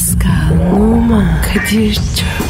Pascal, Oman, Kadir çok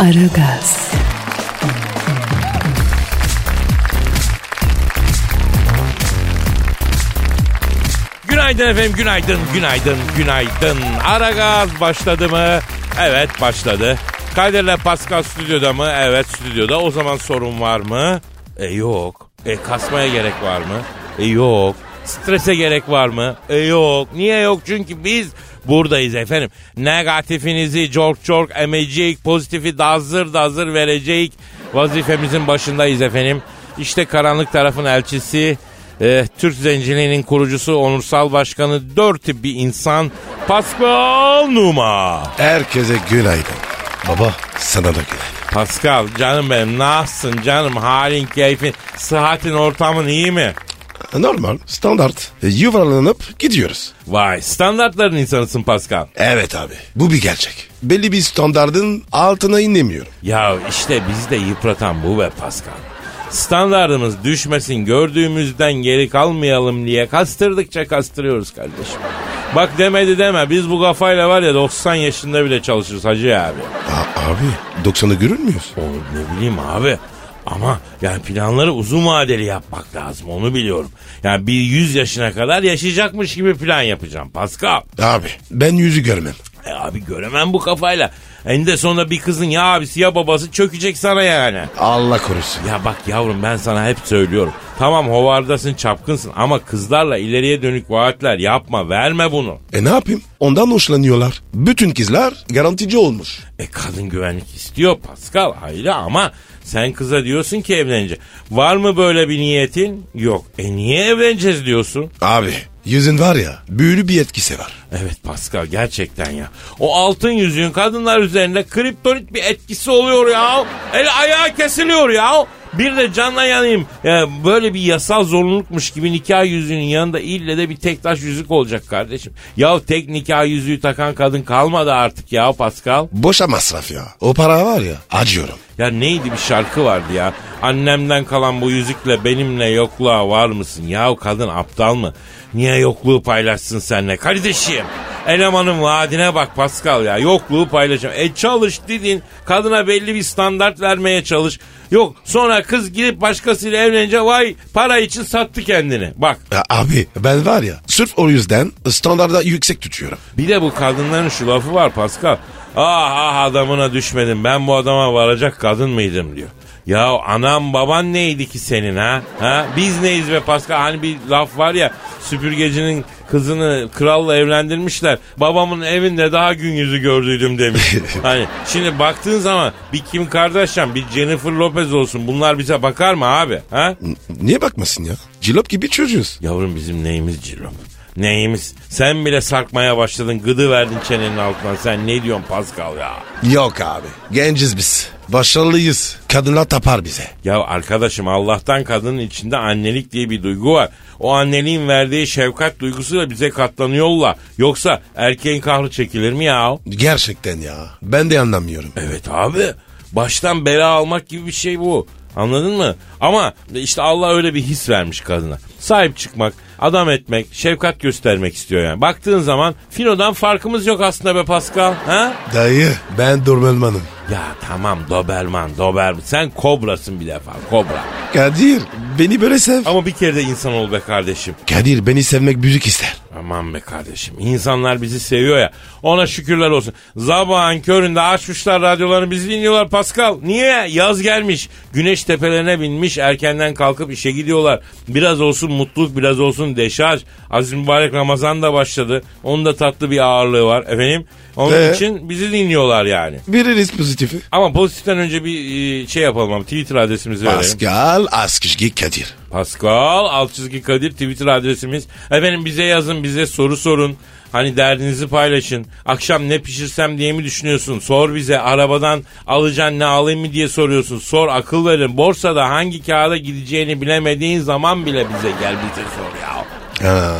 Aragaz, Günaydın efendim, günaydın, günaydın, günaydın. Aragaz başladı mı? Evet başladı. Kadir'le Pascal stüdyoda mı? Evet stüdyoda. O zaman sorun var mı? E yok. E kasmaya gerek var mı? E yok. Strese gerek var mı? E yok. Niye yok? Çünkü biz buradayız efendim. Negatifinizi çok çok emecek, pozitifi da hazır da hazır verecek vazifemizin başındayız efendim. İşte karanlık tarafın elçisi, e, Türk Zenciliğinin kurucusu, onursal başkanı, dört tip bir insan Pascal Numa. Herkese günaydın. Baba sana da günaydın. Pascal canım benim nasılsın canım halin keyfin sıhhatin ortamın iyi mi? Normal, standart. E, yuvarlanıp gidiyoruz. Vay standartların insanısın Pascal. Evet abi. Bu bir gerçek. Belli bir standardın altına inemiyorum. Ya işte bizi de yıpratan bu be Pascal. Standartımız düşmesin gördüğümüzden geri kalmayalım diye kastırdıkça kastırıyoruz kardeşim. Bak demedi deme biz bu kafayla var ya 90 yaşında bile çalışırız hacı abi. A- abi 90'ı görür müyüz? O ne bileyim abi. Ama yani planları uzun vadeli yapmak lazım onu biliyorum. Yani bir 100 yaşına kadar yaşayacakmış gibi plan yapacağım Pascal. Abi ben yüzü görmem. E abi göremem bu kafayla. Eninde sonunda bir kızın ya abisi ya babası çökecek sana yani. Allah korusun. Ya bak yavrum ben sana hep söylüyorum. Tamam hovardasın çapkınsın ama kızlarla ileriye dönük vaatler yapma verme bunu. E ne yapayım? Ondan hoşlanıyorlar. Bütün kızlar garantici olmuş. E kadın güvenlik istiyor Pascal ayrı ama sen kıza diyorsun ki evlenece. Var mı böyle bir niyetin? Yok. E niye evleneceğiz diyorsun? Abi yüzün var ya büyülü bir etkisi var. Evet Pascal gerçekten ya. O altın yüzüğün kadınlar üzerinde kriptonit bir etkisi oluyor ya. El ayağı kesiliyor ya. Bir de canla yanayım. Ya böyle bir yasal zorunlulukmuş gibi nikah yüzüğünün yanında ille de bir tek taş yüzük olacak kardeşim. Ya tek nikah yüzüğü takan kadın kalmadı artık ya Pascal. Boşa masraf ya. O para var ya acıyorum. Ya neydi bir şarkı vardı ya. Annemden kalan bu yüzükle benimle yokluğa var mısın? Ya kadın aptal mı? Niye yokluğu paylaşsın seninle? Kardeşim elemanın vaadine bak Pascal ya. Yokluğu paylaşacağım. E çalış dedin. Kadına belli bir standart vermeye çalış. Yok sonra kız gidip başkasıyla evlenince vay para için sattı kendini. Bak Ya abi ben var ya sırf o yüzden standarda yüksek tutuyorum. bir de bu kadınların şu lafı var Pascal. Ah ah adamına düşmedim ben bu adama varacak kadın mıydım diyor. Ya anam baban neydi ki senin ha? ha? Biz neyiz be Pascal? Hani bir laf var ya süpürgecinin kızını kralla evlendirmişler. Babamın evinde daha gün yüzü gördüydüm demiş. hani şimdi baktığın zaman bir Kim Kardashian bir Jennifer Lopez olsun bunlar bize bakar mı abi? Ha? Niye bakmasın ya? Cilop gibi çocuğuz. Yavrum bizim neyimiz cilop? Neyimiz? Sen bile sarkmaya başladın gıdı verdin çenenin altından. Sen ne diyorsun Pascal ya? Yok abi. Genciz biz. Başarılıyız. Kadınlar tapar bize. Ya arkadaşım Allah'tan kadının içinde annelik diye bir duygu var. O anneliğin verdiği şefkat duygusuyla bize katlanıyorlar. Yoksa erkeğin kahrı çekilir mi ya? Gerçekten ya. Ben de anlamıyorum. Evet abi. Baştan bela almak gibi bir şey bu. Anladın mı? Ama işte Allah öyle bir his vermiş kadına. Sahip çıkmak, adam etmek, şefkat göstermek istiyor yani. Baktığın zaman Fino'dan farkımız yok aslında be Pascal. Ha? Dayı ben Dormelman'ım. Ya tamam Doberman, Doberman. Sen kobrasın bir defa, kobra. Kadir beni böyle sev. Ama bir kere de insan ol be kardeşim. Kadir beni sevmek büyük ister. Aman be kardeşim. İnsanlar bizi seviyor ya. Ona şükürler olsun. Zabağın köründe açmışlar radyolarını bizi dinliyorlar Pascal. Niye? Yaz gelmiş. Güneş tepelerine binmiş. Erkenden kalkıp işe gidiyorlar. Biraz olsun mutluluk biraz olsun deşarj. Aziz Mübarek Ramazan da başladı. Onun da tatlı bir ağırlığı var. Efendim onun Ee? için bizi dinliyorlar yani. Veririz pozitifi. Ama pozitiften önce bir e, şey yapalım ama Twitter adresimizi verelim. Pascal Askışgi Kadir. Pascal alt çizgi Kadir Twitter adresimiz. Efendim bize yazın bize soru sorun. Hani derdinizi paylaşın. Akşam ne pişirsem diye mi düşünüyorsun? Sor bize. Arabadan alacaksın ne alayım mı diye soruyorsun. Sor akıl verin. Borsada hangi kağıda gideceğini bilemediğin zaman bile bize gel bize sor ya. Ha,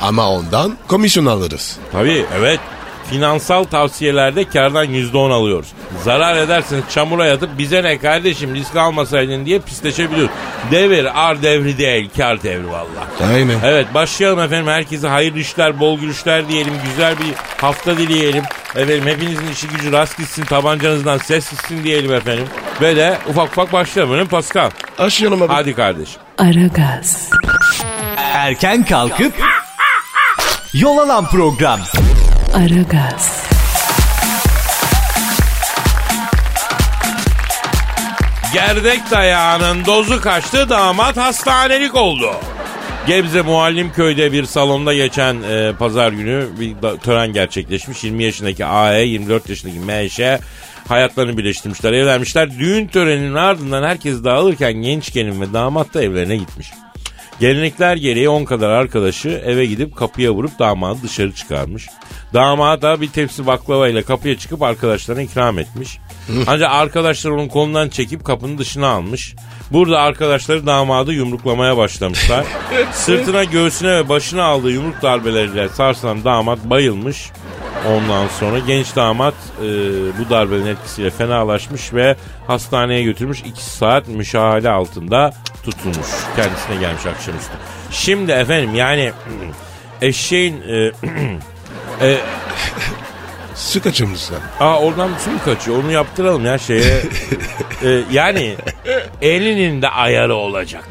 ama ondan komisyon alırız. Tabii evet. Finansal tavsiyelerde kardan %10 alıyoruz. Zarar ederseniz çamura yatıp bize ne kardeşim risk almasaydın diye pisleşebiliyoruz. Devir ar devri değil kar devri valla. Aynen. Evet başlayalım efendim. Herkese hayırlı işler, bol gülüşler diyelim. Güzel bir hafta dileyelim. Efendim hepinizin işi gücü rast gitsin. Tabancanızdan ses gitsin diyelim efendim. Ve de ufak ufak başlayalım. Mi Pascal? Aşıyorum abi. Hadi kardeşim. Aragaz, Erken kalkıp yol alan program. Aragaz, Gerdek dayağının dozu kaçtı damat hastanelik oldu. Gebze Muallim köyde bir salonda geçen e, pazar günü bir da- tören gerçekleşmiş. 20 yaşındaki AE, 24 yaşındaki MŞ hayatlarını birleştirmişler, evlenmişler. Düğün töreninin ardından herkes dağılırken genç gelin ve damat da evlerine gitmiş. Gelenekler gereği 10 kadar arkadaşı eve gidip kapıya vurup damadı dışarı çıkarmış. Damat da bir tepsi baklava ile kapıya çıkıp arkadaşlarına ikram etmiş. Ancak arkadaşlar onun kolundan çekip kapının dışına almış. Burada arkadaşları damadı yumruklamaya başlamışlar. Sırtına, göğsüne ve başına aldığı yumruk darbeleriyle sarsılan damat bayılmış. Ondan sonra genç damat e, bu darbenin etkisiyle fenalaşmış ve hastaneye götürmüş. 2 saat müşahede altında tutulmuş. Kendisine gelmiş akşamüstü. Şimdi efendim yani eşeğin e, e, Su kaçırmışlar. Aa oradan su mu kaçıyor? Onu yaptıralım ya şeye. Ee, yani elinin de ayarı olacak.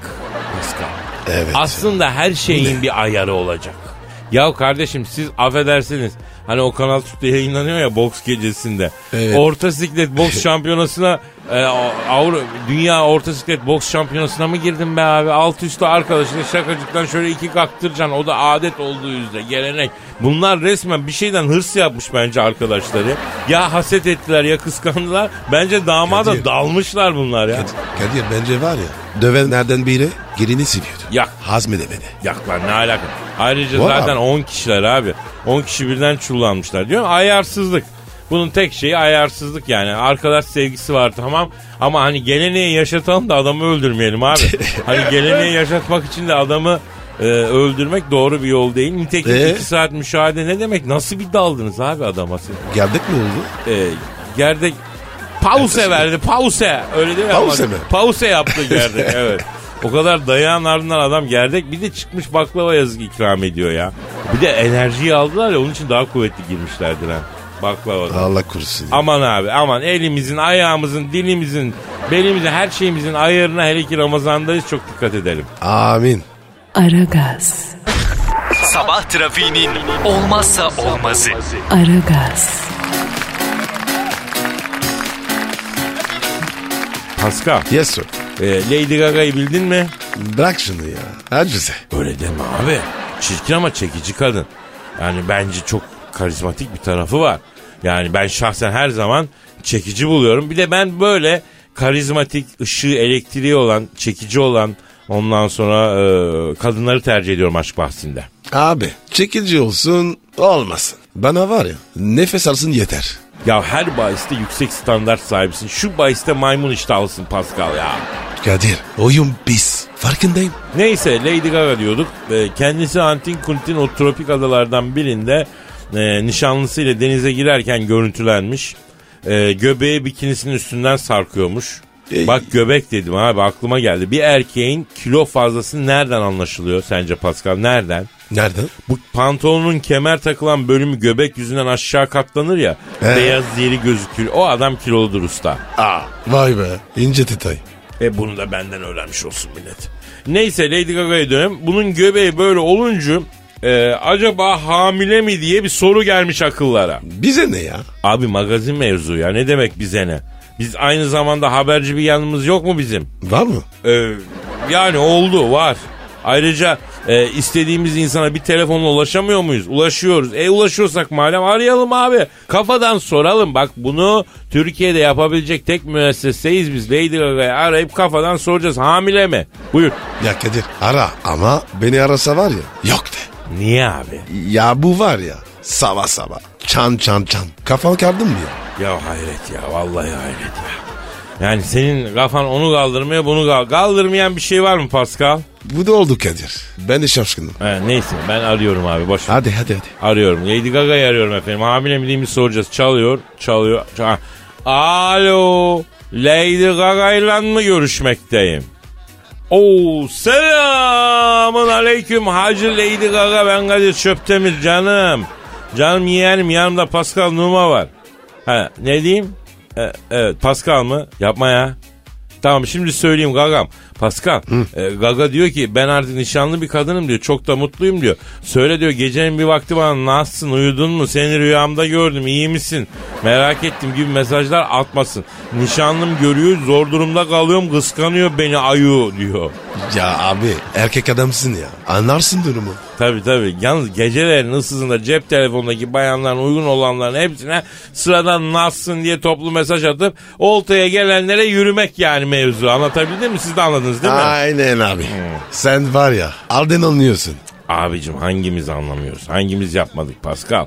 Pascal. Evet. Aslında her şeyin bir ayarı olacak. Ya kardeşim siz affedersiniz. Hani o Kanal Türk'te yayınlanıyor ya boks gecesinde. Evet. Orta siklet boks şampiyonasına e, Avru, dünya orta siklet boks şampiyonasına mı girdin be abi? Alt üstü arkadaşına şakacıktan şöyle iki kaktıracaksın. O da adet olduğu üzere gelenek. Bunlar resmen bir şeyden hırs yapmış bence arkadaşları. Ya haset ettiler ya kıskandılar. Bence damada Kadir. dalmışlar bunlar ya. Kadir, Kadir bence var ya dövenlerden biri gelini seviyordu. Yak. Hazmedemedi. Yak lan ne alaka? Ayrıca Var zaten abi. 10 kişiler abi. 10 kişi birden çullanmışlar diyor. Ayarsızlık. Bunun tek şeyi ayarsızlık yani. Arkadaş sevgisi var tamam ama hani geleneği yaşatalım da adamı öldürmeyelim abi. hani geleneği yaşatmak için de adamı e, öldürmek doğru bir yol değil. Nitekim Ee? 2 saat müşahede ne demek? Nasıl bir daldınız abi adama siz? Geldik mi oldu? E, gerdek pause verdi pause. Öyle değil mi? Pause mi? Pause yaptı gerdek evet. O kadar dayağın ardından adam gerdek bir de çıkmış baklava yazık ikram ediyor ya. Bir de enerjiyi aldılar ya onun için daha kuvvetli girmişlerdir ha. Baklavadan. Allah korusun. Aman abi aman elimizin, ayağımızın, dilimizin, belimizin, her şeyimizin ayarına hele ki Ramazan'dayız çok dikkat edelim. Amin. Aragaz, Sabah trafiğinin olmazsa olmazı. Aragaz, Pascal, Yes sir. E, Lady Gaga'yı bildin mi? Bırak şunu ya. Hadi bize. Öyle deme abi. Çirkin ama çekici kadın. Yani bence çok karizmatik bir tarafı var. Yani ben şahsen her zaman çekici buluyorum. Bir de ben böyle karizmatik, ışığı, elektriği olan, çekici olan ondan sonra e, kadınları tercih ediyorum aşk bahsinde. Abi çekici olsun olmasın. Bana var ya nefes alsın yeter. Ya her bahiste yüksek standart sahibisin. Şu bahiste maymun iştahlısın Pascal ya. Kadir oyun pis. Farkındayım. Neyse Lady Gaga diyorduk. Ee, kendisi Antin Kuntin o tropik adalardan birinde e, nişanlısıyla denize girerken görüntülenmiş. E, göbeği bikinisinin üstünden sarkıyormuş. Ey. Bak göbek dedim abi aklıma geldi. Bir erkeğin kilo fazlası nereden anlaşılıyor sence Pascal? Nereden? Nereden? Bu pantolonun kemer takılan bölümü göbek yüzünden aşağı katlanır ya. He. Beyaz yeri gözükür. O adam kiloludur usta. Aa. Vay be ince detay. E bunu da benden öğrenmiş olsun millet. Neyse Lady Gaga'ya dönelim. Bunun göbeği böyle olunca e, acaba hamile mi diye bir soru gelmiş akıllara. Bize ne ya? Abi magazin mevzu ya ne demek bize ne? Biz aynı zamanda haberci bir yanımız yok mu bizim? Var mı? E, yani oldu var. Ayrıca e, istediğimiz insana bir telefonla ulaşamıyor muyuz? Ulaşıyoruz. E ulaşıyorsak madem arayalım abi. Kafadan soralım. Bak bunu Türkiye'de yapabilecek tek müesseseyiz biz. Lady Gaga'yı arayıp kafadan soracağız. Hamile mi? Buyur. Ya Kadir ara ama beni arasa var ya yok de. Niye abi? Ya bu var ya Sabah sabah. Çan çan çan. Kafan kardın mı ya? Ya hayret ya vallahi hayret ya. Yani senin kafan onu kaldırmıyor bunu kal kaldırmayan bir şey var mı Pascal? Bu da oldu Kadir. Ben de şaşkınım. He, neyse ben arıyorum abi boş ver. Hadi hadi hadi. Arıyorum. Lady Gaga'yı arıyorum efendim. Hamile mi değil mi soracağız. Çalıyor. Çalıyor. Çal- Alo. Lady Gaga ile mı görüşmekteyim? Oo selamın aleyküm Hacı Lady Gaga ben Kadir Çöptemir canım. Canım yeğenim yanımda Pascal Numa var. Ha ne diyeyim? E, evet Pascal mı? Yapma ya. Tamam şimdi söyleyeyim Gagam. Pascal e, Gaga diyor ki ben artık nişanlı bir kadınım diyor. Çok da mutluyum diyor. Söyle diyor gecenin bir vakti bana nasılsın uyudun mu seni rüyamda gördüm iyi misin? Merak ettim gibi mesajlar atmasın. Nişanlım görüyor zor durumda kalıyorum kıskanıyor beni ayu diyor. Ya abi erkek adamsın ya. Anlarsın durumu. Tabi tabi. Yalnız gecelerin ıssızında cep telefonundaki bayanların uygun olanların hepsine sıradan nasılsın diye toplu mesaj atıp oltaya gelenlere yürümek yani mevzu. Anlatabildim mi? Siz de anladınız değil mi? Aynen abi. Sen var ya aldın anlıyorsun. Abicim hangimiz anlamıyoruz? Hangimiz yapmadık Pascal?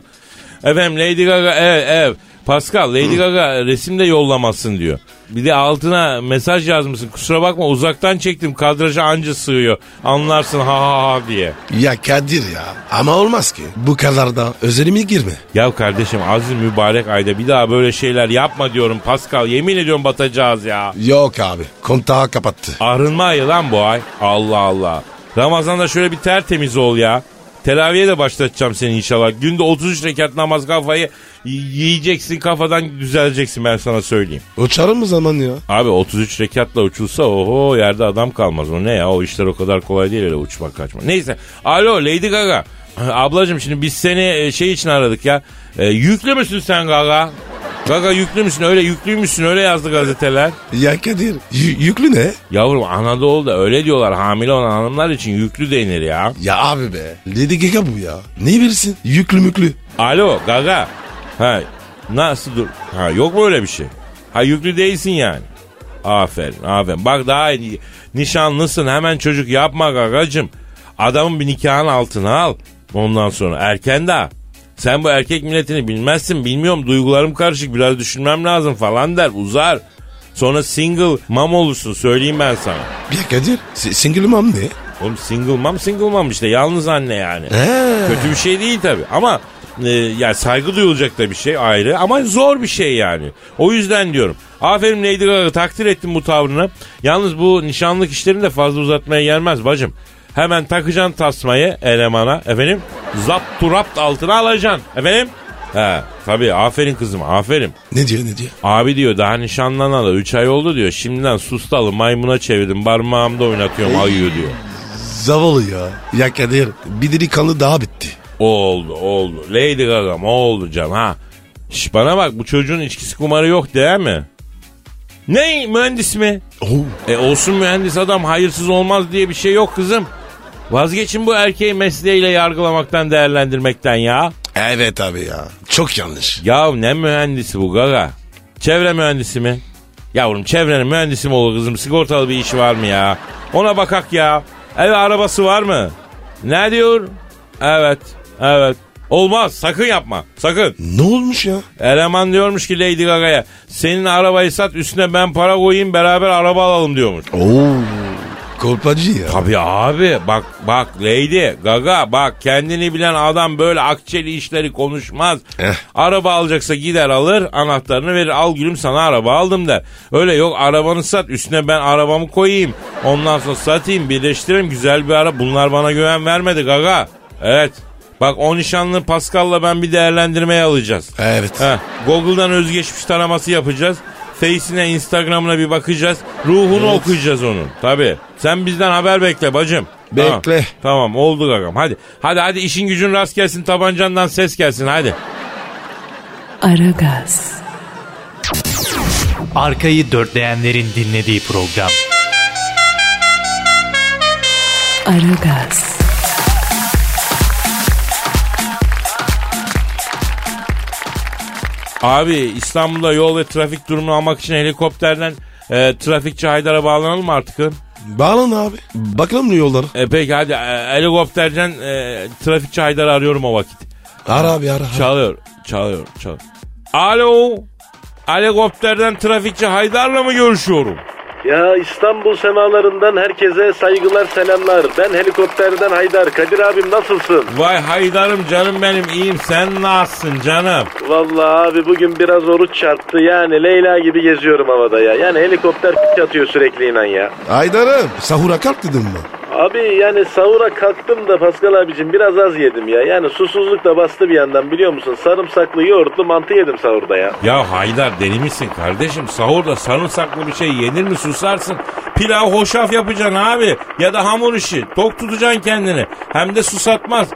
Efendim Lady Gaga evet evet. Pascal Lady Gaga resim de yollamasın diyor. Bir de altına mesaj yazmışsın. Kusura bakma uzaktan çektim kadraja anca sığıyor. Anlarsın ha ha ha diye. Ya Kadir ya. Ama olmaz ki. Bu kadar da özelime girme. Ya kardeşim aziz mübarek ayda bir daha böyle şeyler yapma diyorum Pascal. Yemin ediyorum batacağız ya. Yok abi. Kontağı kapattı. Arınma ayı lan bu ay. Allah Allah. Ramazan'da şöyle bir tertemiz ol ya. Teraviye de başlatacağım seni inşallah. Günde 33 rekat namaz kafayı yiyeceksin kafadan düzeleceksin ben sana söyleyeyim. Uçarım mı zaman ya? Abi 33 rekatla uçulsa oho yerde adam kalmaz. O ne ya o işler o kadar kolay değil öyle uçmak kaçmak. Neyse alo Lady Gaga. Ablacım şimdi biz seni e, şey için aradık ya. E, yüklü müsün sen Gaga? Gaga yüklü müsün? Öyle yüklüymüşsün öyle yazdı gazeteler. Ya Kadir y- yüklü ne? Yavrum Anadolu'da öyle diyorlar hamile olan hanımlar için yüklü denir ya. Ya abi be. Lady Gaga bu ya. Ne bilirsin? Yüklü müklü. Alo Gaga. Ha nasıl dur? Ha yok mu öyle bir şey? Ha yüklü değilsin yani. Aferin aferin. Bak daha iyi. Nişanlısın hemen çocuk yapma Gagacım. Adamın bir nikahın altına al. Ondan sonra erken daha. Sen bu erkek milletini bilmezsin bilmiyorum duygularım karışık biraz düşünmem lazım falan der uzar. Sonra single mom olursun söyleyeyim ben sana. Ya Kadir si- single mom ne? Oğlum single mom single mom işte yalnız anne yani. He. Kötü bir şey değil tabi ama e, yani saygı duyulacak da bir şey ayrı ama zor bir şey yani. O yüzden diyorum. Aferin Lady Gaga takdir ettim bu tavrını. Yalnız bu nişanlık işlerini de fazla uzatmaya gelmez bacım. Hemen takacaksın tasmayı elemana efendim. Zapt turapt altına alacaksın efendim. He tabii aferin kızım aferin. Ne diyor ne diyor? Abi diyor daha nişanlanalı 3 ay oldu diyor. Şimdiden sustalı maymuna çevirdim parmağımda oynatıyorum ayıyor diyor. Zavallı ya. Ya Kadir bir delikanlı daha bitti. Oldu oldu. Lady Gaga'm o oldu can ha. Şş bana bak bu çocuğun içkisi kumarı yok değil mi? Ne mühendis mi? Oo. E olsun mühendis adam hayırsız olmaz diye bir şey yok kızım. Vazgeçin bu erkeği mesleğiyle yargılamaktan değerlendirmekten ya. Evet abi ya. Çok yanlış. Ya ne mühendisi bu gaga? Çevre mühendisi mi? Yavrum çevrenin mühendisi mi olur kızım? Sigortalı bir işi var mı ya? Ona bakak ya. Ev arabası var mı? Ne diyor? Evet, evet. Olmaz sakın yapma sakın. Ne olmuş ya? Eleman diyormuş ki Lady Gaga'ya senin arabayı sat üstüne ben para koyayım beraber araba alalım diyormuş. Oo. Kolpacı ya. Tabii abi bak bak Lady Gaga bak kendini bilen adam böyle akçeli işleri konuşmaz. Eh. Araba alacaksa gider alır anahtarını verir al gülüm sana araba aldım der. Öyle yok arabanı sat üstüne ben arabamı koyayım. Ondan sonra satayım birleştireyim güzel bir ara bunlar bana güven vermedi Gaga. Evet bak o nişanlı Pascal'la ben bir değerlendirmeye alacağız. Evet. Heh, Google'dan özgeçmiş taraması yapacağız. Face'ine, Instagram'ına bir bakacağız. Ruhunu okuyacağız onun. Tabii. Sen bizden haber bekle bacım. Bekle. Tamam, tamam oldu gagam. Hadi. Hadi hadi işin gücün rast gelsin tabancandan ses gelsin hadi. Aragaz, Arkayı dörtleyenlerin dinlediği program. Aragaz, Abi İstanbul'da yol ve trafik durumunu almak için helikopterden e, trafikçi Haydar'a bağlanalım mı artık? Bağlan abi. Bakalım ne yolları. E, peki hadi e, helikopterden e, trafikçi Haydar'ı arıyorum o vakit. Ara abi ara. Çalıyor, çalıyor, çalıyor. Alo. Helikopterden trafikçi Haydar'la mı görüşüyorum? Ya İstanbul semalarından herkese saygılar selamlar. Ben helikopterden Haydar. Kadir abim nasılsın? Vay Haydar'ım canım benim iyiyim. Sen nasılsın canım? Vallahi abi bugün biraz oruç çarptı. Yani Leyla gibi geziyorum havada ya. Yani helikopter atıyor sürekli inan ya. Haydar'ım sahura kalktın mı? Abi yani sahura kalktım da Pascal abicim biraz az yedim ya. Yani susuzluk da bastı bir yandan biliyor musun? Sarımsaklı yoğurtlu mantı yedim sahurda ya. Ya Haydar deli misin kardeşim? Sahurda sarımsaklı bir şey yenir mi susarsın? Pilav hoşaf yapacaksın abi. Ya da hamur işi. Tok tutacaksın kendini. Hem de susatmaz.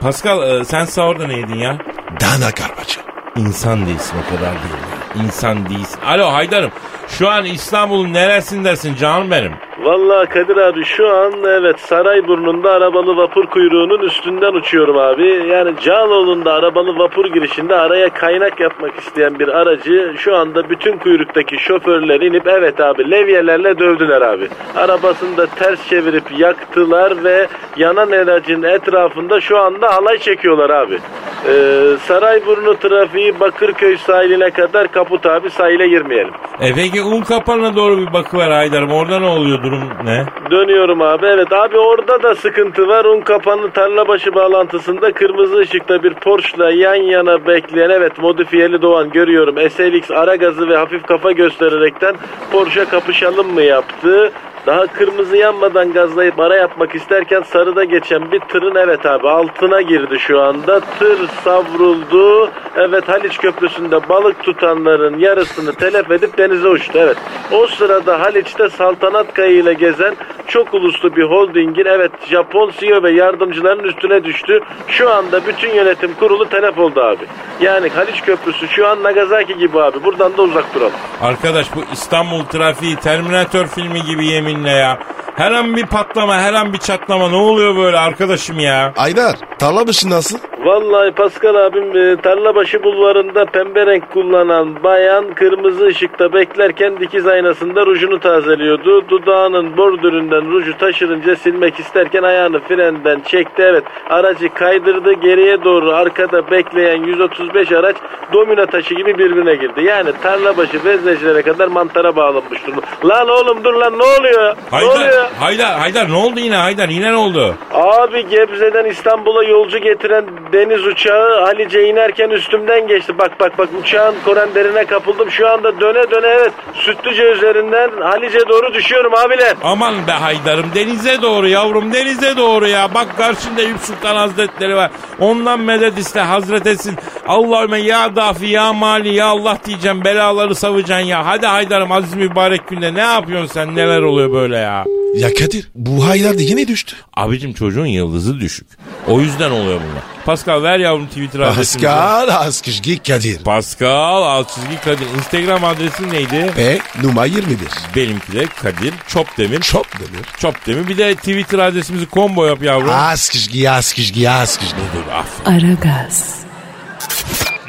Pascal e, sen sahurda ne yedin ya? Dana karpacı. İnsan değilsin o kadar değil. İnsan değilsin. Alo Haydar'ım. Şu an İstanbul'un neresindesin canım benim? Vallahi Kadir abi şu an evet Sarayburnu'nda arabalı vapur kuyruğunun üstünden uçuyorum abi. Yani Cağaloğlu'nda arabalı vapur girişinde araya kaynak yapmak isteyen bir aracı şu anda bütün kuyruktaki şoförler inip evet abi levyelerle dövdüler abi. Arabasını da ters çevirip yaktılar ve yanan aracın etrafında şu anda halay çekiyorlar abi. Ee, Sarayburnu trafiği Bakırköy sahiline kadar kaput abi sahile girmeyelim. E peki un kapanına doğru bir bakıver Haydar'ım. Orada ne oluyor durum ne? Dönüyorum abi. Evet abi orada da sıkıntı var. Un kapanı tarlabaşı bağlantısında kırmızı ışıkta bir Porsche'la yan yana bekleyen evet modifiyeli Doğan görüyorum. SLX ara gazı ve hafif kafa göstererekten Porsche kapışalım mı yaptı. Daha kırmızı yanmadan gazlayıp ara yapmak isterken sarıda geçen bir tırın evet abi altına girdi şu anda. Tır savruldu. Evet Haliç Köprüsü'nde balık tutanların yarısını telef edip denize uçtu. Evet. O sırada Haliç'te saltanat kayığıyla gezen çok uluslu bir holdingin evet Japon CEO ve yardımcıların üstüne düştü. Şu anda bütün yönetim kurulu telef oldu abi. Yani Haliç Köprüsü şu an Nagasaki gibi abi. Buradan da uzak duralım. Arkadaş bu İstanbul trafiği Terminator filmi gibi yeminle ya. Her an bir patlama her an bir çatlama ne oluyor böyle arkadaşım ya? Haydar tarla başı nasıl? Vallahi Pascal abim e, Tarlabaşı bulvarında pembe renk kullanan bayan kırmızı ışıkta beklerken dikiz aynasında rujunu tazeliyordu. Dudağının bordüründen ruju taşırınca silmek isterken ayağını frenden çekti. Evet aracı kaydırdı geriye doğru arkada bekleyen 135 araç domino taşı gibi birbirine girdi. Yani Tarlabaşı veznecilere kadar mantara bağlanmış durumda. Lan oğlum dur lan ne oluyor? Ne oluyor? Haydar, Haydar, ne oldu yine Haydar yine ne oldu? Abi Gebze'den İstanbul'a yolcu getiren deniz uçağı Halice inerken üstümden geçti. Bak bak bak uçağın korenderine kapıldım. Şu anda döne döne evet Sütlüce üzerinden Halice doğru düşüyorum abiler. Aman be Haydar'ım denize doğru yavrum denize doğru ya. Bak karşında Eyüp Sultan Hazretleri var. Ondan medet iste Hazret etsin. Allahümme ya dafi ya mali ya Allah diyeceğim belaları savacaksın ya. Hadi Haydar'ım aziz mübarek günde ne yapıyorsun sen neler oluyor böyle ya? Ya Kadir bu Haydar da yine düştü. Abicim çocuğun yıldızı düşük. O yüzden oluyor bunlar. Pascal ver yavrum Twitter adresimizi. Pascal Askışgi Kadir. Pascal çizgi Kadir. Instagram adresin neydi? Ve numara 21. Benimki de Kadir Çopdemir. Çok demir. Çopdemir. Bir de Twitter adresimizi combo yap yavrum. Askışgi Askışgi Askışgi. Dur aferin. Aragaz,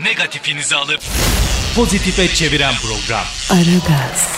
Negatifinizi alıp pozitife çeviren program. Aragaz,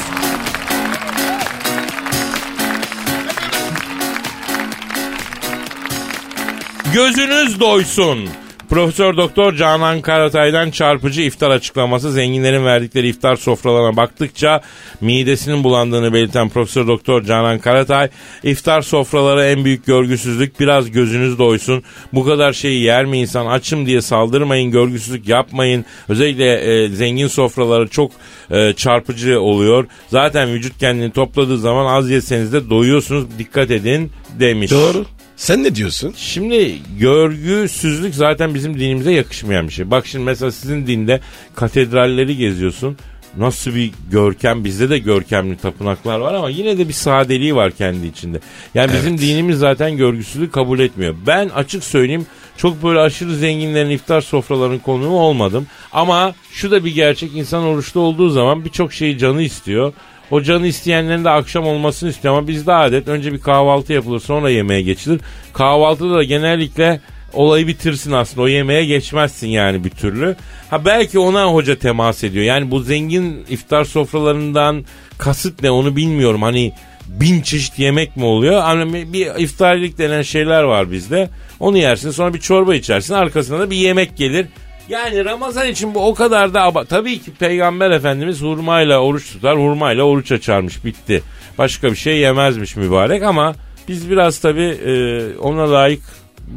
Gözünüz doysun. Profesör Doktor Canan Karatay'dan çarpıcı iftar açıklaması zenginlerin verdikleri iftar sofralarına baktıkça midesinin bulandığını belirten Profesör Doktor Canan Karatay iftar sofraları en büyük görgüsüzlük biraz gözünüz doysun bu kadar şeyi yer mi insan açım diye saldırmayın görgüsüzlük yapmayın özellikle e, zengin sofraları çok e, çarpıcı oluyor zaten vücut kendini topladığı zaman az yeseniz de doyuyorsunuz dikkat edin demiş. Doğru. Sen ne diyorsun? Şimdi görgüsüzlük zaten bizim dinimize yakışmayan bir şey. Bak şimdi mesela sizin dinde katedralleri geziyorsun. Nasıl bir görkem bizde de görkemli tapınaklar var ama yine de bir sadeliği var kendi içinde. Yani bizim dinimiz zaten görgüsüzlüğü kabul etmiyor. Ben açık söyleyeyim çok böyle aşırı zenginlerin iftar sofralarının konuğu olmadım. Ama şu da bir gerçek insan oruçlu olduğu zaman birçok şeyi canı istiyor. O canı isteyenlerin de akşam olmasını istiyor ama bizde adet önce bir kahvaltı yapılır sonra yemeğe geçilir. Kahvaltıda da genellikle olayı bitirsin aslında o yemeğe geçmezsin yani bir türlü. Ha belki ona hoca temas ediyor. Yani bu zengin iftar sofralarından kasıt ne onu bilmiyorum. Hani bin çeşit yemek mi oluyor? Hani bir iftarilik denen şeyler var bizde. Onu yersin sonra bir çorba içersin arkasına da bir yemek gelir. Yani Ramazan için bu o kadar da aba- tabii ki Peygamber Efendimiz hurmayla oruç tutar, hurmayla oruç açarmış bitti. Başka bir şey yemezmiş mübarek ama biz biraz tabii e, ona layık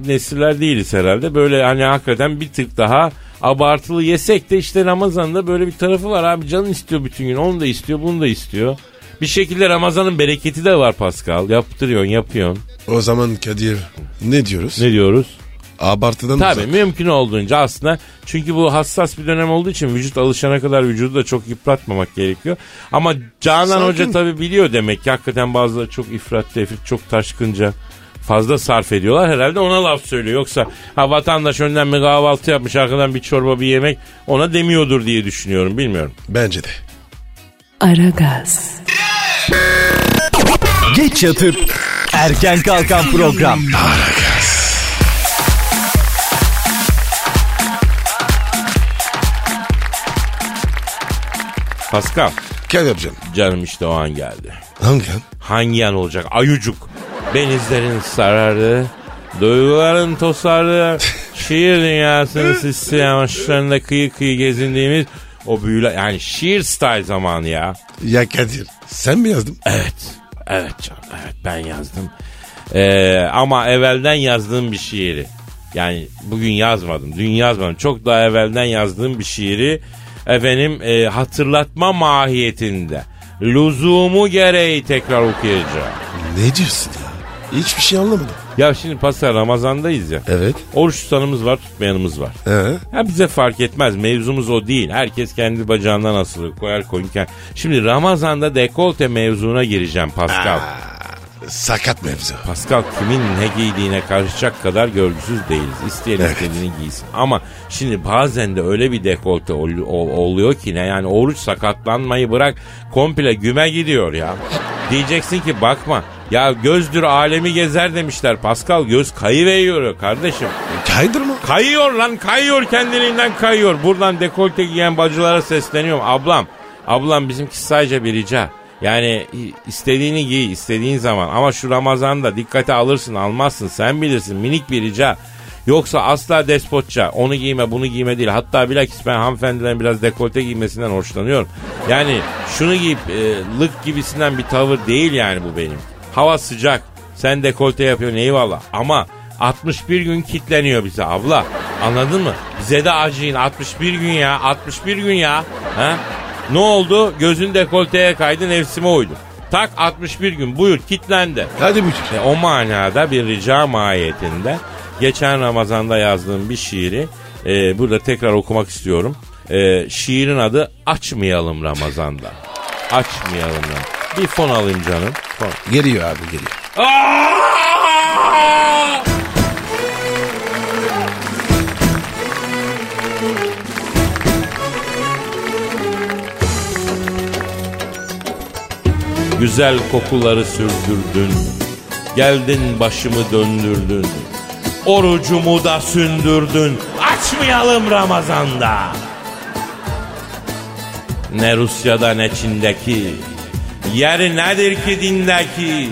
nesiller değiliz herhalde. Böyle hani hakikaten bir tık daha abartılı yesek de işte Ramazan'da böyle bir tarafı var abi canın istiyor bütün gün onu da istiyor bunu da istiyor. Bir şekilde Ramazan'ın bereketi de var Pascal. Yaptırıyorsun yapıyorsun. O zaman Kadir ne diyoruz? Ne diyoruz? Abartıdan Tabii uzak. mümkün olduğunca aslında çünkü bu hassas bir dönem olduğu için vücut alışana kadar vücudu da çok yıpratmamak gerekiyor. Ama Canan Sakin. Hoca tabii biliyor demek ki hakikaten bazıları çok ifrat tefrit çok taşkınca fazla sarf ediyorlar. Herhalde ona laf söylüyor. Yoksa ha vatandaş önden bir kahvaltı yapmış arkadan bir çorba bir yemek ona demiyordur diye düşünüyorum bilmiyorum. Bence de. Aragaz, Geç yatıp erken kalkan program. Pascal Kadir canım. canım işte o an geldi. Hangi an? Hangi an olacak? Ayucuk. Benizlerin sarardı. Duyguların tosardı. şiir dünyasının sisli yamaçlarında kıyı kıyı gezindiğimiz o büyüler yani şiir style zamanı ya. Ya Kadir sen mi yazdın? Evet. Evet canım. Evet ben yazdım. Ee, ama evvelden yazdığım bir şiiri. Yani bugün yazmadım. Dün yazmadım. Çok daha evvelden yazdığım bir şiiri efendim e, hatırlatma mahiyetinde. Lüzumu gereği tekrar okuyacağım. Ne diyorsun ya? Hiçbir şey anlamadım. Ya şimdi Pascal Ramazan'dayız ya. Evet. Oruç tutanımız var tutmayanımız var. Ee? Ha bize fark etmez. Mevzumuz o değil. Herkes kendi bacağından asılır. Koyar koyun kendi. Şimdi Ramazan'da dekolte mevzuna gireceğim Pascal. Sakat mevzu. Pascal kimin ne giydiğine karışacak kadar görgüsüz değiliz. İsteyen Evet. istediğini giysin. Ama şimdi bazen de öyle bir dekolte ol- ol- oluyor ki ne yani oruç sakatlanmayı bırak komple güme gidiyor ya. Diyeceksin ki bakma ya gözdür alemi gezer demişler. Pascal göz kayıveriyor kardeşim. Kaydırma. Kayıyor lan kayıyor kendiliğinden kayıyor. Buradan dekolte giyen bacılara sesleniyorum. Ablam ablam bizimki sadece bir rica. Yani istediğini giy istediğin zaman ama şu Ramazan'da dikkate alırsın almazsın sen bilirsin minik bir rica. Yoksa asla despotça onu giyme bunu giyme değil. Hatta bilakis ben hanımefendilerin biraz dekolte giymesinden hoşlanıyorum. Yani şunu giyip e, lık gibisinden bir tavır değil yani bu benim. Hava sıcak sen dekolte yapıyorsun eyvallah ama 61 gün kitleniyor bize abla. Anladın mı? Bize de acıyın 61 gün ya 61 gün ya. Ha? Ne oldu? Gözün dekolteye kaydı nefsime uydu. Tak 61 gün buyur kitlendi. Hadi buyur. E, o manada bir rica mahiyetinde geçen Ramazan'da yazdığım bir şiiri e, burada tekrar okumak istiyorum. E, şiirin adı Açmayalım Ramazan'da. Açmayalım. Ramazan'da. Bir fon alayım canım. Fon. Geliyor abi geliyor. Güzel kokuları sürdürdün. Geldin başımı döndürdün. Orucumu da sündürdün. Açmayalım Ramazan'da. Ne Rusya'da ne Çin'deki. Yeri nedir ki dindeki?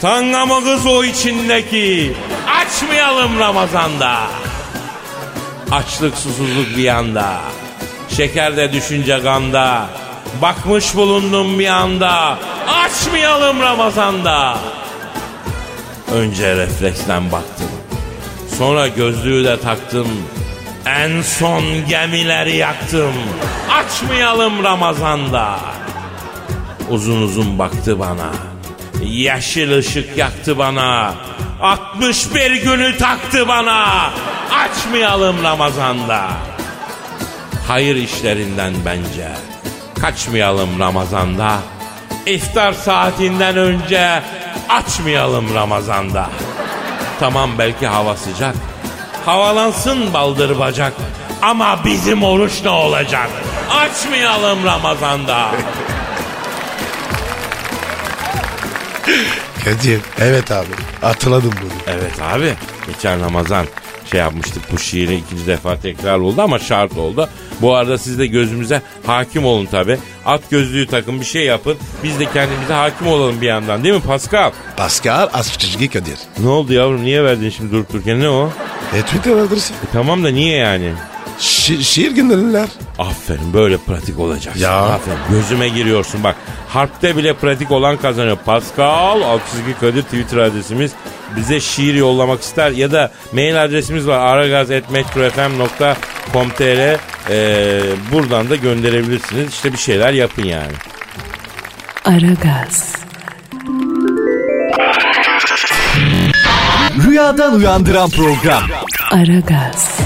Tanga mı kız o içindeki? Açmayalım Ramazan'da. Açlık susuzluk bir yanda. Şeker de düşünce ganda. Bakmış bulundum bir anda. Açmayalım Ramazan'da. Önce refleksden baktım. Sonra gözlüğü de taktım. En son gemileri yaktım. Açmayalım Ramazan'da. Uzun uzun baktı bana. Yeşil ışık yaktı bana. 61 günü taktı bana. Açmayalım Ramazan'da. Hayır işlerinden bence. Kaçmayalım Ramazan'da. İftar saatinden önce açmayalım Ramazan'da. Tamam belki hava sıcak. Havalansın baldır bacak. Ama bizim oruç ne olacak? Açmayalım Ramazan'da. Kadir. Evet abi. Hatırladım bunu. Evet abi geçen Ramazan şey yapmıştık. Bu şiiri ikinci defa tekrar oldu ama şart oldu. Bu arada siz de gözümüze hakim olun tabi. At gözlüğü takın bir şey yapın. Biz de kendimize hakim olalım bir yandan değil mi Pascal? Pascal Askışgi Kadir. Ne oldu yavrum niye verdin şimdi durup dururken ne o? E Twitter adresi. E, tamam da niye yani? Şi- şiir gönderirler. Aferin böyle pratik olacaksın. Ya. Aferin gözüme giriyorsun bak. Harpte bile pratik olan kazanıyor. Pascal Altçizgi Kadir Twitter adresimiz. Bize şiir yollamak ister ya da mail adresimiz var aragaz.metrofm.com.tr ee, buradan da gönderebilirsiniz. İşte bir şeyler yapın yani. Aragaz, Rüyadan uyandıran program. Aragaz,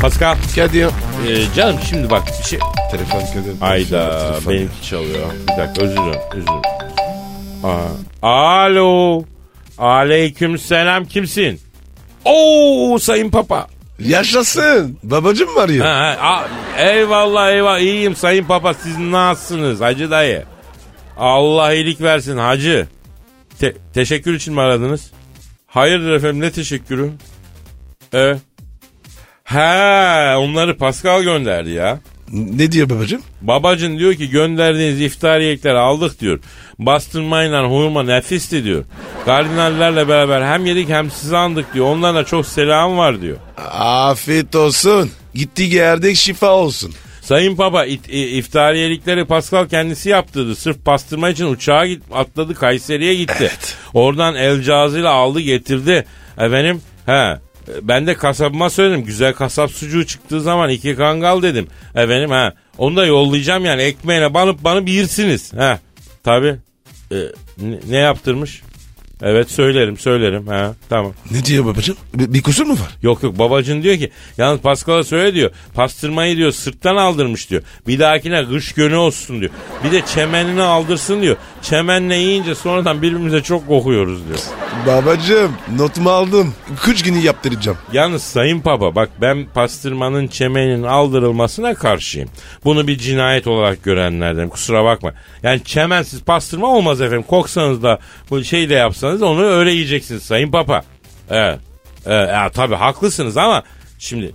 Pascal Kadir. ee, canım şimdi bak bir şey... Telefon Kadir. Ayda Telefon. benimki çalıyor. Bir dakika özür dilerim. Özür dilerim. Aa, Alo. Aleyküm selam kimsin? Oo sayın papa. Yaşasın. Babacım var ya. Ha, ha, a- eyvallah eyvallah iyiyim sayın papa siz nasılsınız hacı dayı? Allah iyilik versin hacı. Te- teşekkür için mi aradınız? Hayırdır efendim ne teşekkürü? Evet. He onları Pascal gönderdi ya. Ne diyor babacım? Babacın diyor ki gönderdiğiniz iftariyekleri aldık diyor. Bastırmayla hurma nefisti diyor. Kardinallerle beraber hem yedik hem sizi andık diyor. Onlara çok selam var diyor. Afiyet olsun. Gitti geldik şifa olsun. Sayın Papa it- iftariyelikleri Pascal kendisi yaptırdı. Sırf pastırma için uçağa git, atladı Kayseri'ye gitti. Evet. Oradan el cihazıyla aldı getirdi. Efendim he ben de kasabıma söyledim. Güzel kasap sucuğu çıktığı zaman iki kangal dedim. Efendim ha onu da yollayacağım yani ekmeğine banıp banıp yirsiniz. Ha tabi ne, ne yaptırmış? Evet söylerim söylerim ha tamam. Ne diyor babacım? Bir, bir kusur mu var? Yok yok babacın diyor ki yalnız Pascal'a söyle diyor pastırmayı diyor sırttan aldırmış diyor. Bir dahakine kış gönü olsun diyor. Bir de çemenini aldırsın diyor. Çemenle yiyince sonradan birbirimize çok kokuyoruz diyor. Babacım notumu aldım. Kıç günü yaptıracağım. Yalnız sayın baba bak ben pastırmanın çemeninin aldırılmasına karşıyım. Bunu bir cinayet olarak görenlerden kusura bakma. Yani çemensiz pastırma olmaz efendim. Koksanız da bu şey de yapsanız onu öyle yiyeceksiniz sayın papa. Evet. Evet ya, tabii haklısınız ama şimdi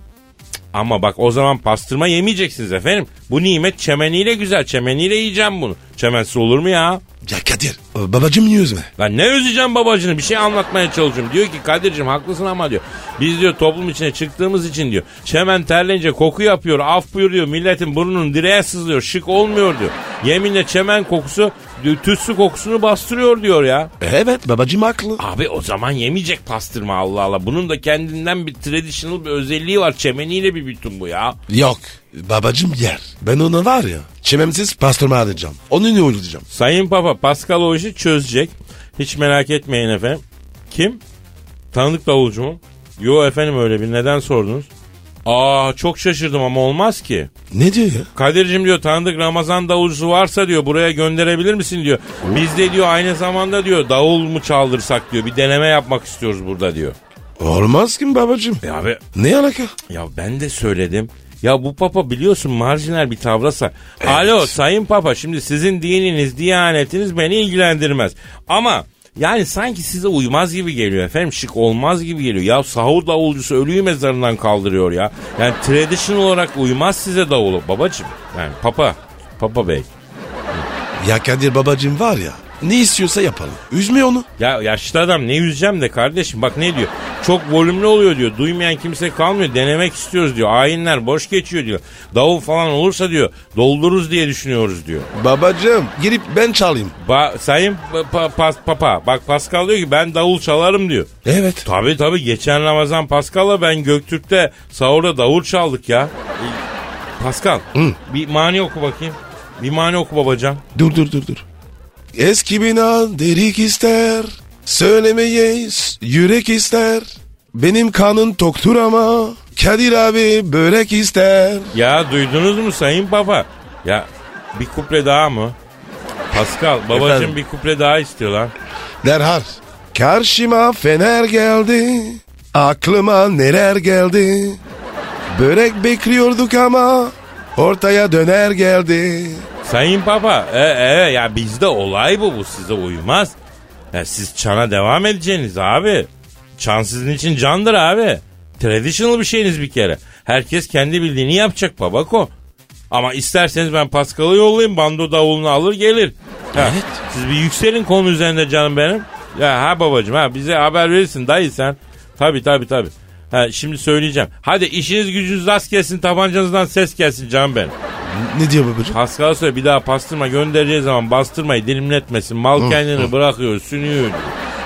ama bak o zaman pastırma yemeyeceksiniz efendim. Bu nimet çemeniyle güzel. Çemeniyle yiyeceğim bunu. Çemensiz olur mu ya? Ya Kadir babacım niye üzme? Lan ne üzeceğim babacını bir şey anlatmaya çalışıyorum. Diyor ki Kadir'cim haklısın ama diyor. Biz diyor toplum içine çıktığımız için diyor. Çemen terleyince koku yapıyor af buyuruyor. Milletin burnunun direğe sızlıyor şık olmuyor diyor. Yeminle çemen kokusu diyor, tütsü kokusunu bastırıyor diyor ya. Evet babacım haklı. Abi o zaman yemeyecek pastırma Allah Allah. Bunun da kendinden bir traditional bir özelliği var. Çemeniyle bir bütün bu ya. Yok babacım yer. Ben ona var ya çememsiz pastırma alacağım. Onu ne uygulayacağım? Sayın Papa Pascal o işi çözecek. Hiç merak etmeyin efendim. Kim? Tanıdık davulcu mu? Yo efendim öyle bir neden sordunuz? Aa çok şaşırdım ama olmaz ki. Ne diyor ya? Kadir'cim diyor tanıdık Ramazan davulcusu varsa diyor buraya gönderebilir misin diyor. Biz de diyor aynı zamanda diyor davul mu çaldırsak diyor bir deneme yapmak istiyoruz burada diyor. Olmaz ki babacım. Ya abi Ne alaka? ya ben de söyledim. Ya bu papa biliyorsun marjinal bir tavrasa. Alo sayın papa şimdi sizin dininiz, diyanetiniz beni ilgilendirmez. Ama yani sanki size uymaz gibi geliyor efendim. Şık olmaz gibi geliyor. Ya sahur davulcusu ölüyü mezarından kaldırıyor ya. Yani tradition olarak uymaz size davulu babacım. Yani papa, papa bey. Ya Kadir babacım var ya ne istiyorsa yapalım. Üzme onu. Ya yaşlı adam ne yüzeceğim de kardeşim bak ne diyor. Çok volümlü oluyor diyor. Duymayan kimse kalmıyor. Denemek istiyoruz diyor. Ayinler boş geçiyor diyor. Davul falan olursa diyor doldururuz diye düşünüyoruz diyor. Babacım girip ben çalayım. Ba sayın pa- pa- pas- papa bak Pascal diyor ki ben davul çalarım diyor. Evet. Tabi tabi geçen Ramazan Pascal'la ben Göktürk'te sahurda davul çaldık ya. E, Pascal bir mani oku bakayım. Bir mani oku babacan. Dur dur dur dur. Eski bina derik ister. Söylemeye yürek ister. Benim kanın toktur ama. Kadir abi börek ister. Ya duydunuz mu sayın baba? Ya bir kuple daha mı? Pascal babacım Efendim? bir kuple daha istiyor lan. Derhal. Karşıma fener geldi. Aklıma neler geldi. Börek bekliyorduk ama ortaya döner geldi. Sayın Papa, e, e, ya bizde olay bu, bu size uymaz. Ya siz çana devam edeceksiniz abi. Çan sizin için candır abi. Traditional bir şeyiniz bir kere. Herkes kendi bildiğini yapacak babako. Ama isterseniz ben Pascal'ı yollayayım. Bando davulunu alır gelir. Ha, Evet. Siz bir yükselin konu üzerinde canım benim. Ya ha babacım ha bize haber verirsin dayı sen. Tabi tabi tabi. Ha, şimdi söyleyeceğim. Hadi işiniz gücünüz rast gelsin tabancanızdan ses gelsin canım benim. Ne diyor babacığım? Pascal söyle bir daha pastırma göndereceği zaman bastırmayı dilimletmesin. Mal kendini bırakıyor sünüyor.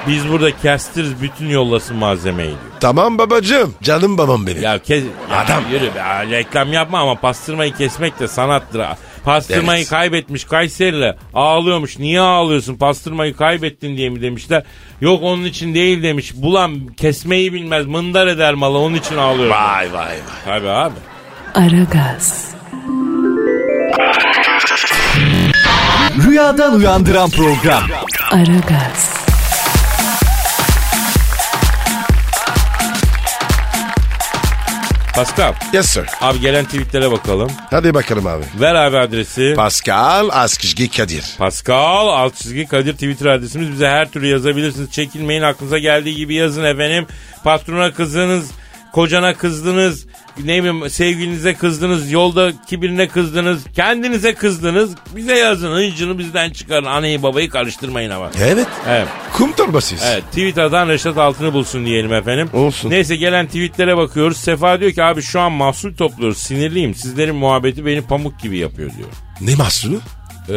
Biz burada kestiriz bütün yollasın malzemeyi diyor. Tamam babacığım. Canım babam benim. Ya kes ya Adam. yürü be ya, reklam yapma ama pastırmayı kesmek de sanattır. ha. Pastırmayı Evet. kaybetmiş Kayseri'le ağlıyormuş. Niye ağlıyorsun pastırmayı kaybettin diye mi demişler. Yok onun için değil demiş. Bulan kesmeyi bilmez mındar eder malı onun için ağlıyor. Vay vay vay. Tabii abi. Aragaz, Rüyadan uyandıran program. Aragaz, Pascal Yes sir. abi gelen tweetlere bakalım. Hadi bakalım abi. Ver abi adresi. Pascal Askışgi Kadir. Pascal alt çizgi Kadir Twitter adresimiz. Bize her türlü yazabilirsiniz. Çekinmeyin aklınıza geldiği gibi yazın efendim. Patrona kızdınız, kocana kızdınız, ne bileyim sevgilinize kızdınız, yoldaki birine kızdınız, kendinize kızdınız. Bize yazın. Hıncını bizden çıkarın. Anneyi babayı karıştırmayın ama. Evet. Evet. Kum torbasıyız. Evet Twitter'dan Reşat Altın'ı bulsun diyelim efendim. Olsun. Neyse gelen tweetlere bakıyoruz. Sefa diyor ki abi şu an mahsul topluyoruz. Sinirliyim. Sizlerin muhabbeti beni pamuk gibi yapıyor diyor. Ne mahsuru? Ee,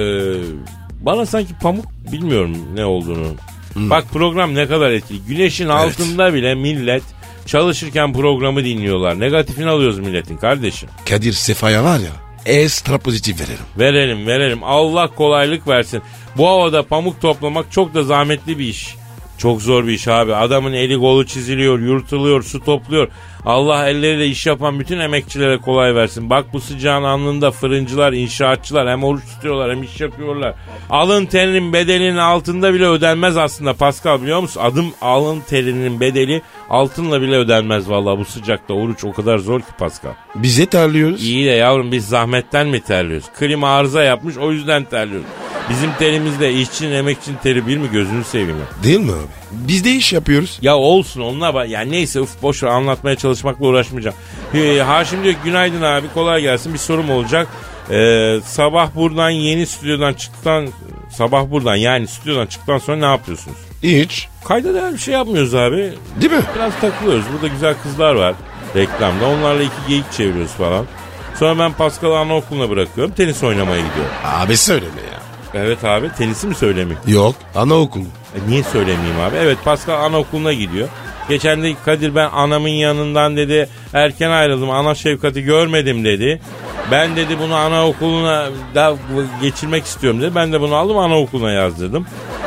bana sanki pamuk bilmiyorum ne olduğunu. Bak program ne kadar etkili. Güneşin altında bile millet çalışırken programı dinliyorlar. Negatifini alıyoruz milletin kardeşim. Kadir Sefa'ya var ya ekstra pozitif verelim. Verelim verelim. Allah kolaylık versin. Bu havada pamuk toplamak çok da zahmetli bir iş. Çok zor bir iş abi. Adamın eli kolu çiziliyor, yurtuluyor, su topluyor. Allah elleriyle iş yapan bütün emekçilere kolay versin. Bak bu sıcağın alnında fırıncılar, inşaatçılar hem oruç tutuyorlar hem iş yapıyorlar. Alın terinin bedelinin altında bile ödenmez aslında Pascal biliyor musun? Adım alın terinin bedeli altınla bile ödenmez vallahi bu sıcakta oruç o kadar zor ki Pascal. Bize terliyoruz. İyi de yavrum biz zahmetten mi terliyoruz? Klima arıza yapmış o yüzden terliyoruz. Bizim terimizle işçinin emekçinin teri bir mi gözünü seveyim ya. Değil mi abi? Biz de iş yapıyoruz. Ya olsun onunla bak. Yani neyse uf boş ver anlatmaya çalışmakla uğraşmayacağım. Ee, Haşim diyor günaydın abi kolay gelsin bir sorum olacak. Ee, sabah buradan yeni stüdyodan çıktıktan sabah buradan yani stüdyodan çıktıktan sonra ne yapıyorsunuz? Hiç. Kayda değer bir şey yapmıyoruz abi. Değil mi? Biraz takılıyoruz. Burada güzel kızlar var reklamda. Onlarla iki geyik çeviriyoruz falan. Sonra ben Pascal'ı anaokuluna bırakıyorum. Tenis oynamaya gidiyorum. Abi söyleme ya. Evet abi tenisi mi söylemeyeyim? Yok. Anaokul. E, niye söylemeyeyim abi? Evet Pascal anaokuluna gidiyor. Geçen de Kadir ben anamın yanından dedi erken ayrıldım ana şefkati görmedim dedi. Ben dedi bunu anaokuluna da geçirmek istiyorum dedi. Ben de bunu aldım anaokuluna yazdırdım.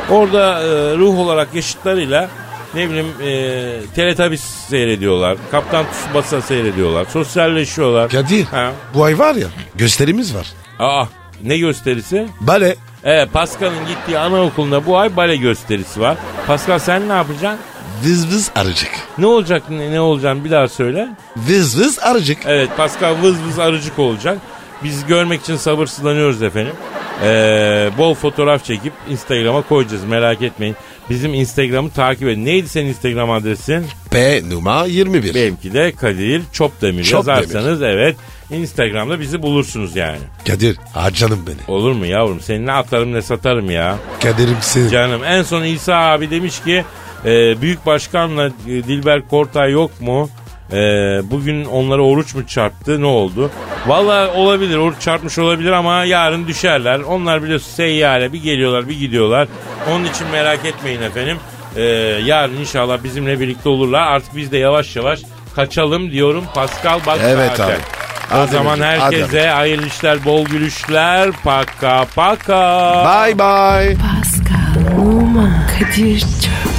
Orada e, ruh olarak yaşıtlarıyla ne bileyim e, Teletubbies seyrediyorlar. Kaptan Tsubasa seyrediyorlar. Sosyalleşiyorlar. Kadir. Ha. Bu ay var ya gösterimiz var. Aa ne gösterisi? Bale. Evet Pascal'ın gittiği anaokulunda bu ay bale gösterisi var. Pascal sen ne yapacaksın? Vız vız arıcık. Ne olacak ne, ne olacağını bir daha söyle. Vız vız arıcık. Evet Pascal vız vız arıcık olacak. Biz görmek için sabırsızlanıyoruz efendim. Ee, bol fotoğraf çekip Instagram'a koyacağız merak etmeyin. Bizim Instagram'ı takip edin. Neydi senin Instagram adresin? P numara 21. Benimki de Kadir Çopdemir. Çopdemir. Yazarsanız evet Instagram'da bizi bulursunuz yani. Kadir harcanım beni. Olur mu yavrum? Seni ne atarım ne satarım ya. Kadir'im sen. Canım en son İsa abi demiş ki e, büyük başkanla e, Dilber Kortay yok mu? E, bugün onlara oruç mu çarptı ne oldu? Valla olabilir oruç çarpmış olabilir ama yarın düşerler. Onlar biliyorsun seyyare bir geliyorlar bir gidiyorlar. Onun için merak etmeyin efendim. E, yarın inşallah bizimle birlikte olurlar. Artık biz de yavaş yavaş kaçalım diyorum. Pascal bak Evet zaten. abi. O zaman herkese hayırlı işler, bol gülüşler. Paka paka. Bye bye. Pascal, Oman, Kadir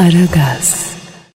Aragaz.